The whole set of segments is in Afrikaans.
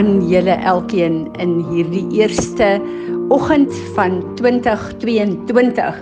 Aan julle elkeen in hierdie eerste oggend van 2022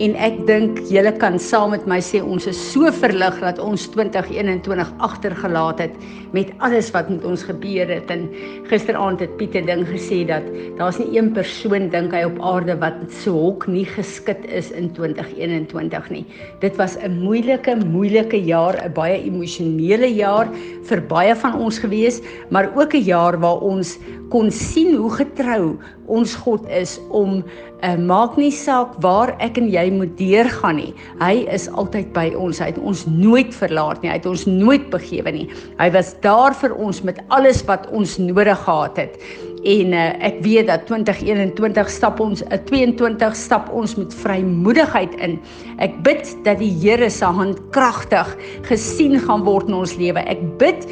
en ek dink julle kan saam met my sê ons is so verlig dat ons 2021 agtergelaat het met alles wat met ons gebeur het en gisteraand het Piet 'n ding gesê dat daar's nie een persoon dink hy op aarde wat so hok nie geskit is in 2021 nie. Dit was 'n moeilike moeilike jaar, 'n baie emosionele jaar vir baie van ons gewees, maar ook 'n jaar waar ons kon sien hoe getrou ons God is om uh, maak nie saak waar ek en jy moet deurgaan nie. Hy is altyd by ons. Hy het ons nooit verlaat nie. Hy het ons nooit begewe nie. Hy was daar vir ons met alles wat ons nodig gehad het. En uh, ek weet dat 2021 stap ons 'n uh, 22 stap ons met vrymoedigheid in. Ek bid dat die Here se hand kragtig gesien gaan word in ons lewe. Ek bid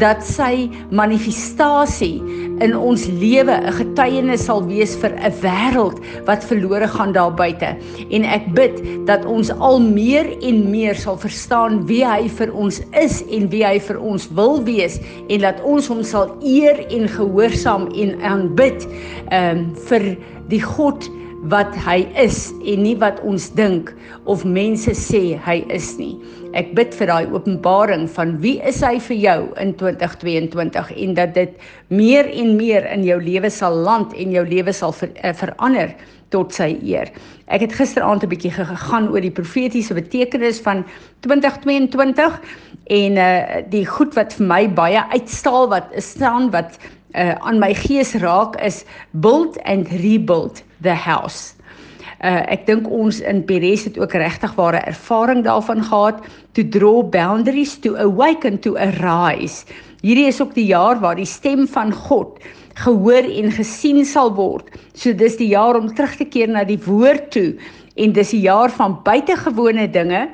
dat sy manifestasie in ons lewe 'n getuienis sal wees vir 'n wêreld wat verlore gaan daar buite. En ek bid dat ons al meer en meer sal verstaan wie hy vir ons is en wie hy vir ons wil wees en dat ons hom sal eer en gehoorsaam en aanbid ehm um, vir die God wat hy is en nie wat ons dink of mense sê hy is nie. Ek bid vir daai openbaring van wie is hy vir jou in 2022 en dat dit meer en meer in jou lewe sal land en jou lewe sal ver, uh, verander tot sy eer. Ek het gisteraand 'n bietjie gegaan oor die profetiese betekenis van 2022 en uh die goed wat vir my baie uitstaal wat staan wat uh, aan my gees raak is build and rebuild the house. Uh, ek dink ons in Peres het ook regtig ware ervaring daarvan gehad to draw boundaries to awaken to arise. Hierdie is ook die jaar waar die stem van God gehoor en gesien sal word. So dis die jaar om terug te keer na die woord toe en dis die jaar van buitengewone dinge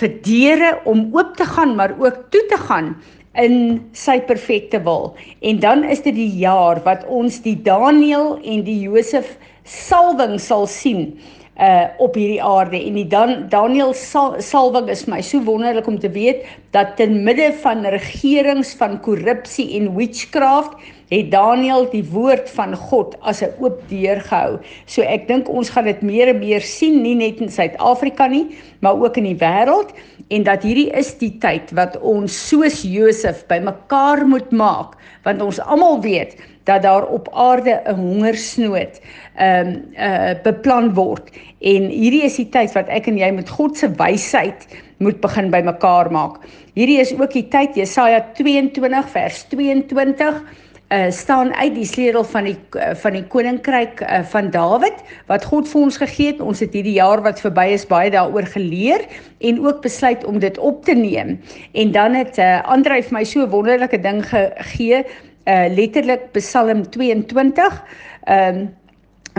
vir deure om oop te gaan maar ook toe te gaan in sy perfekte wil. En dan is dit die jaar wat ons die Daniël en die Josef salwing sal sien uh op hierdie aarde en die Dan Daniël sal, salwing is my so wonderlik om te weet dat te midde van regerings van korrupsie en witchcraft het Daniël die woord van God as 'n oop deur gehou. So ek dink ons gaan dit meer en meer sien nie net in Suid-Afrika nie, maar ook in die wêreld en dat hierdie is die tyd wat ons soos Josef bymekaar moet maak want ons almal weet dat daar op aarde 'n hongersnood ehm um, uh beplan word en hierdie is die tyd wat ek en jy met God se wysheid moet begin bymekaar maak. Hierdie is ook die tyd Jesaja 22 vers 22 uh staan uit die sleutel van die uh, van die koninkryk uh, van Dawid wat God vir ons gegee het. Ons het hierdie jaar wat verby is baie daaroor geleer en ook besluit om dit op te neem. En dan het uh, Andrei vir my so wonderlike ding gegee, uh letterlik Psalm 22. Um uh,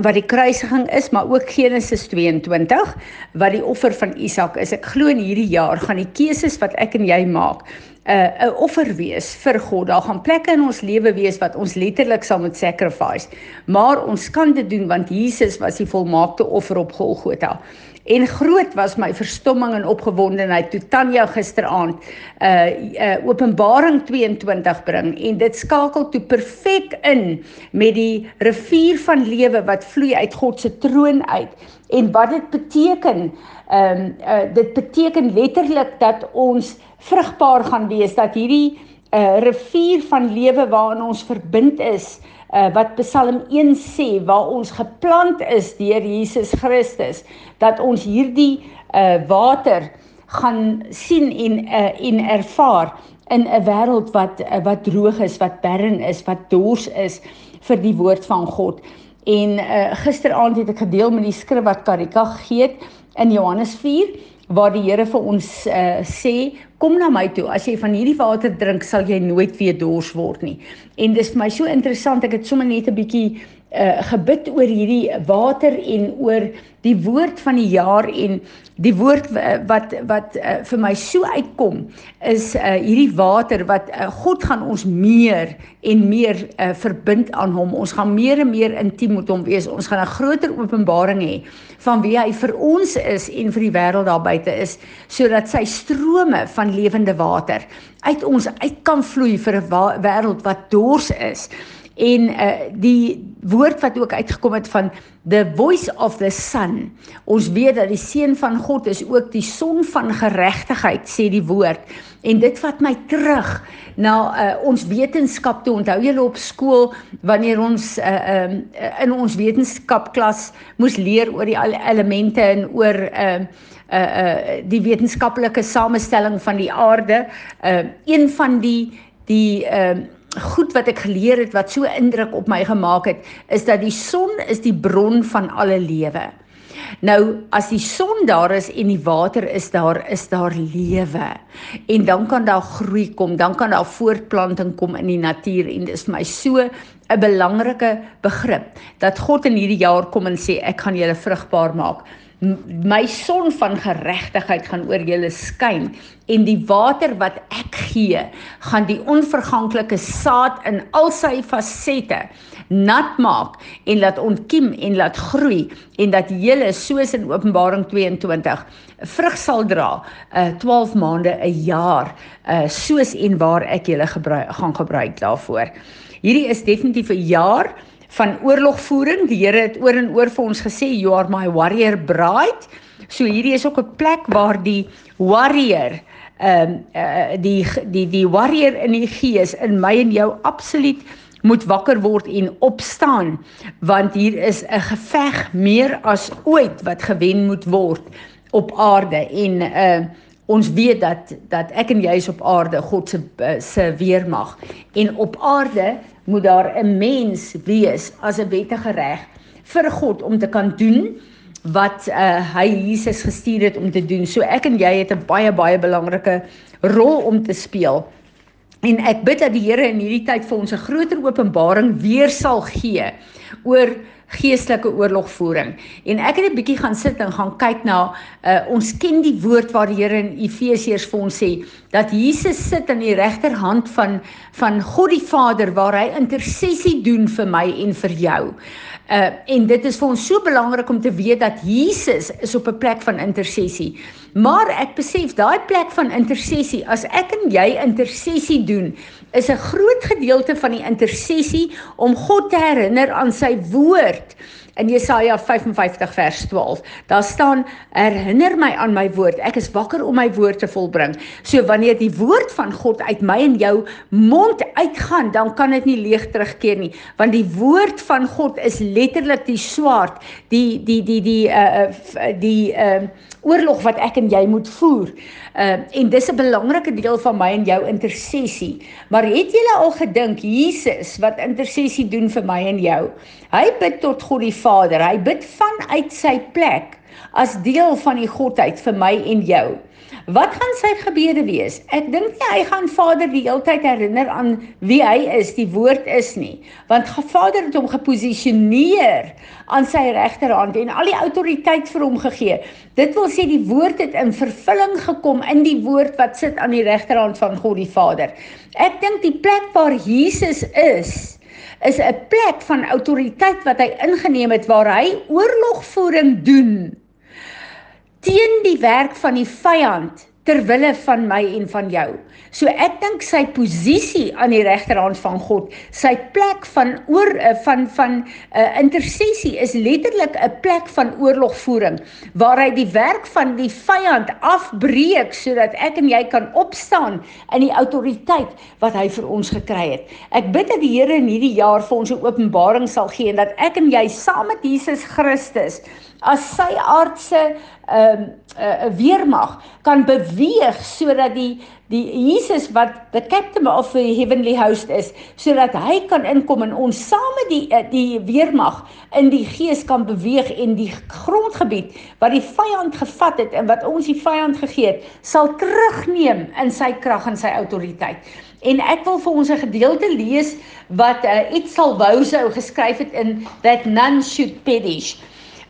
wat die kruisiging is, maar ook Genesis 22 wat die offer van Isak is. Ek glo in hierdie jaar gaan die keuses wat ek en jy maak, 'n uh, 'n offer wees vir God. Daar gaan plekke in ons lewe wees wat ons letterlik sal moet sacrifice. Maar ons kan dit doen want Jesus was die volmaakte offer op Golgotha. En groot was my verstomming en opgewondenheid toe Tanya gisteraand 'n uh, uh, Openbaring 22 bring en dit skakel toe perfek in met die rivier van lewe wat vloei uit God se troon uit. En wat dit beteken, ehm um, uh, dit beteken letterlik dat ons vrugbaar gaan wees, dat hierdie 'n uh, rivier van lewe waarin ons verbind is, uh, wat Psalm 1 sê waar ons geplant is deur Jesus Christus dat ons hierdie uh, water gaan sien en uh, en ervaar in 'n wêreld wat uh, wat droog is, wat barren is, wat dors is vir die woord van God. En uh, gisteraand het ek gedeel met die skrif wat Karika gegee het in Johannes 4 waar die Here vir ons uh, sê kom na my toe. As jy van hierdie water drink sal jy nooit weer dors word nie. En dis vir my so interessant. Ek het sommer net 'n bietjie uh, gebid oor hierdie water en oor die woord van die jaar en die woord wat wat uh, vir my so uitkom is uh, hierdie water wat uh, God gaan ons meer en meer uh, verbind aan hom. Ons gaan meer en meer intiem met hom wees. Ons gaan 'n groter openbaring hê van wie hy vir ons is en vir die wêreld daar buite is sodat sy strome van lewende water uit ons uit kan vloei vir 'n wêreld wat dors is en uh, die woord wat ook uitgekom het van the voice of the sun. Ons weet dat die seun van God is ook die son van geregtigheid sê die woord. En dit vat my terug na uh, ons wetenskap toe. Onthou julle op skool wanneer ons uh, um, in ons wetenskapklas moes leer oor die elemente en oor uh, uh uh die wetenskaplike samestelling van die aarde. Uh een van die die uh goed wat ek geleer het wat so indruk op my gemaak het, is dat die son is die bron van alle lewe. Nou as die son daar is en die water is daar, is daar lewe. En dan kan daar groei kom, dan kan daar voortplanting kom in die natuur en dit is vir my so 'n belangrike begrip dat God in hierdie jaar kom en sê ek gaan julle vrugbaar maak my son van geregtigheid gaan oor julle skyn en die water wat ek gee gaan die onverganklike saad in al sy fasette nat maak en laat ontkiem en laat groei en dat julle soos in Openbaring 22 vrug sal dra uh 12 maande 'n jaar uh soos en waar ek julle gebruik gaan gebruik daarvoor. Hierdie is definitief 'n jaar van oorlogvoering. Die Here het oor en oor vir ons gesê you are my warrior bride. So hierdie is ook 'n plek waar die warrior ehm um, uh, die die die warrior in die gees in my en jou absoluut moet wakker word en opstaan want hier is 'n geveg meer as ooit wat gewen moet word op aarde en uh ons weet dat dat ek en jy is op aarde God se se weermag en op aarde moet daar 'n mens wees as 'n wettige reg vir God om te kan doen wat uh, hy Jesus gestuur het om te doen. So ek en jy het 'n baie baie belangrike rol om te speel. En ek bid dat die Here in hierdie tyd vir ons 'n groter openbaring weer sal gee oor geestelike oorlogvoering. En ek het 'n bietjie gaan sit en gaan kyk na uh, ons ken die woord waar die Here in Efesiërs vir ons sê dat Jesus sit aan die regterhand van van God die Vader waar hy intersessie doen vir my en vir jou. Uh en dit is vir ons so belangrik om te weet dat Jesus is op 'n plek van intersessie. Maar ek besef daai plek van intersessie, as ek en jy intersessie doen, is 'n groot gedeelte van die intersessie om God te herinner aan sy woord effect in Jesaja 55 vers 12. Daar staan: "Herinner my aan my woord. Ek is wakker om my woord te volbring." So wanneer die woord van God uit my en jou mond uitgaan, dan kan dit nie leeg terugkeer nie, want die woord van God is letterlik die swaard, die die die die uh die uh oorlog wat ek en jy moet voer. Uh en dis 'n belangrike deel van my en jou intersessie. Maar het jy al gedink Jesus wat intersessie doen vir my en jou? Hy bid tot God die Vader. Hy bid vanuit sy plek as deel van die godheid vir my en jou. Wat gaan sy gebede wees? Ek dink nie hy gaan Vader die hele tyd herinner aan wie hy is, die woord is nie, want Vader het hom geposisioneer aan sy regterhand en al die autoriteit vir hom gegee. Dit wil sê die woord het in vervulling gekom in die woord wat sit aan die regterhand van God die Vader. Ek dink die plek waar Jesus is, is 'n plek van autoriteit wat hy ingeneem het waar hy oorlogvoering doen. Teen die werk van die vyand ter wille van my en van jou. So ek dink sy posisie aan die regterhand van God, sy plek van oor eh, van van 'n uh, eh, intersessie is letterlik 'n plek van oorlogvoering waar hy die werk van die vyand afbreek sodat ek en jy kan opstaan in die autoriteit wat hy vir ons gekry het. Ek bid dat die Here in hierdie jaar vir ons 'n openbaring sal gee en dat ek en jy saam met Jesus Christus as sy aardse ehm 'n uh, weermag kan beweeg sodat die die Jesus wat the captain of the heavenly host is sodat hy kan inkom en ons saam met die uh, die weermag in die gees kan beweeg en die grondgebied wat die vyand gevat het en wat ons die vyand gegee het sal terugneem in sy krag en sy autoriteit. En ek wil vir ons 'n gedeelte lees wat uh, Itzal Wouso geskryf het in that none should perish.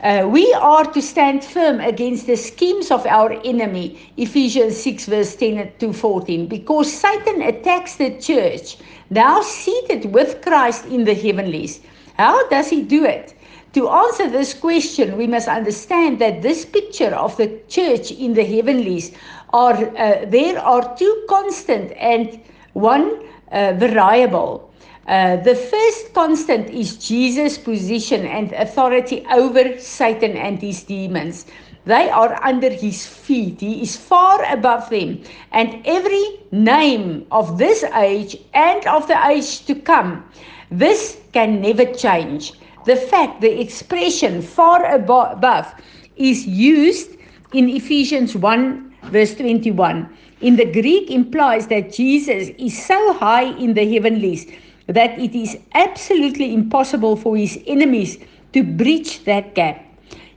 Uh, we are to stand firm against the schemes of our enemy, Ephesians 6, verse 10 to 14, because Satan attacks the church, now seated with Christ in the heavenlies. How does he do it? To answer this question, we must understand that this picture of the church in the heavenlies are uh, there are two constant and one uh, variable. Uh, the first constant is Jesus' position and authority over Satan and his demons. They are under his feet. He is far above them. And every name of this age and of the age to come, this can never change. The fact, the expression far above is used in Ephesians 1, verse 21. In the Greek implies that Jesus is so high in the heavenlies that it is absolutely impossible for his enemies to breach that gap.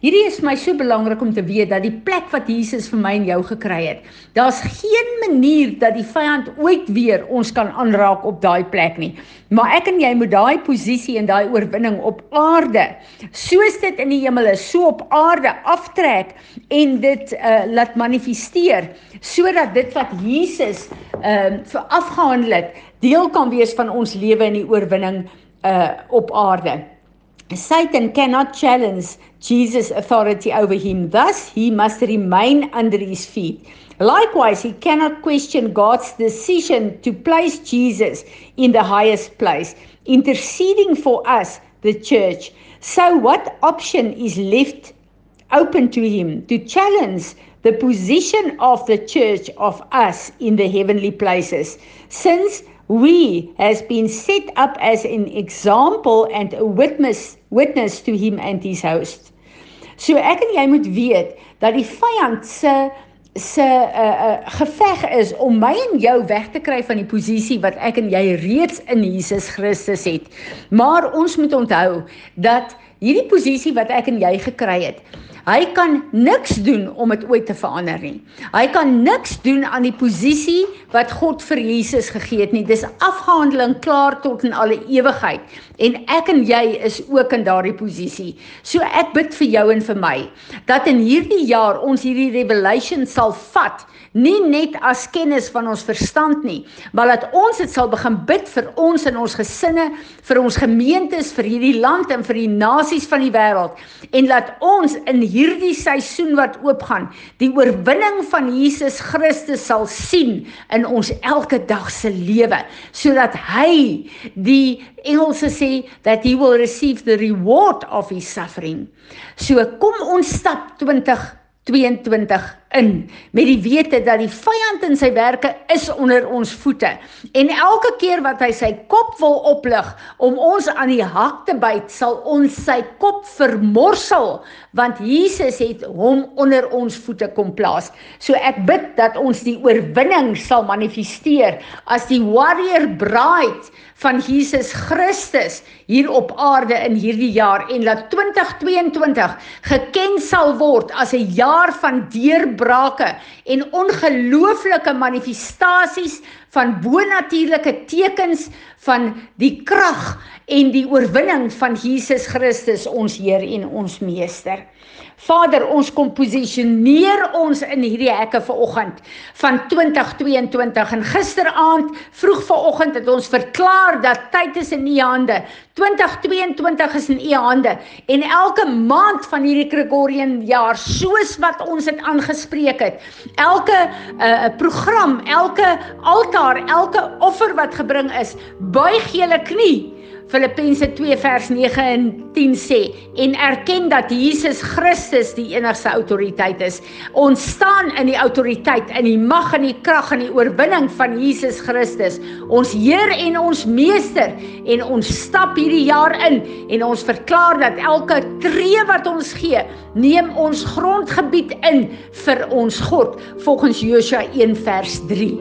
Hierdie is vir my so belangrik om te weet dat die plek wat Jesus vir my en jou gekry het, daar's geen manier dat die vyand ooit weer ons kan aanraak op daai plek nie. Maar ek en jy moet daai posisie en daai oorwinning op aarde, soos dit in die hemel is, so op aarde aftrek en dit uh laat manifesteer sodat dit wat Jesus ehm uh, vir afgehandel het, deel kan wees van ons lewe in die oorwinning uh op aarde. Satan cannot challenge Jesus' authority over him. Thus, he must remain under his feet. Likewise, he cannot question God's decision to place Jesus in the highest place, interceding for us, the church. So, what option is left open to him to challenge the position of the church of us in the heavenly places? Since we has been set up as an example and a witness witness to him and his host. So ek en jy moet weet dat die vyand se se uh, uh geveg is om my en jou weg te kry van die posisie wat ek en jy reeds in Jesus Christus het. Maar ons moet onthou dat hierdie posisie wat ek en jy gekry het, Hy kan niks doen om dit ooit te verander nie. Hy kan niks doen aan die posisie wat God vir Jesus gegee het nie. Dis afgehandeling klaar tot in alle ewigheid. En ek en jy is ook in daardie posisie. So ek bid vir jou en vir my dat in hierdie jaar ons hierdie revelation sal vat nie net as kennis van ons verstand nie, maar dat ons dit sal begin bid vir ons en ons gesinne, vir ons gemeentes, vir hierdie land en vir die nasies van die wêreld en laat ons in hierdie seisoen wat oopgaan, die oorwinning van Jesus Christus sal sien in ons elke dag se lewe, sodat hy die Engelse sê that he will receive the reward of his suffering. So kom ons stap 20 22 in met die wete dat die vyand in sy werke is onder ons voete. En elke keer wat hy sy kop wil oplig om ons aan die hak te byt sal ons sy kop vermorsel want Jesus het hom onder ons voete kom plaas. So ek bid dat ons die oorwinning sal manifesteer as die warrior bride van Jesus Christus hier op aarde in hierdie jaar en laat 2022 geken sal word as 'n jaar van deurbrake en ongelooflike manifestasies van bonatuurlike tekens van die krag en die oorwinning van Jesus Christus ons Heer en ons Meester. Vader, ons kom posisioneer ons in hierdie hekke vanoggend van 2022 en gisteraand vroeg vanoggend het ons verklaar dat tyd is in U hande. 2022 is in U hande en elke maand van hierdie Gregorian jaar soos wat ons dit aangespreek het. Elke uh, program, elke altaar, elke offer wat gebring is, buig julle knie Filippense 2 vers 9 en 10 sê en erken dat Jesus Christus die enigste autoriteit is. Ons staan in die autoriteit in die mag en die krag en die oorwinning van Jesus Christus, ons Heer en ons Meester en ons stap hierdie jaar in en ons verklaar dat elke tree wat ons gee, neem ons grondgebied in vir ons God volgens Josua 1 vers 3.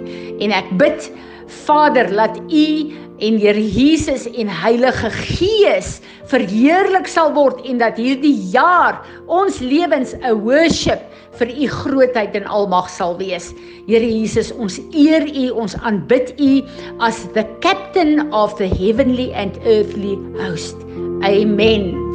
En ek bid Vader, laat U en Here Jesus en Heilige Gees verheerlik sal word en dat hierdie jaar ons lewens 'n worship vir u grootheid en almag sal wees. Here Jesus, ons eer u, ons aanbid u as the captain of the heavenly and earthly host. Amen.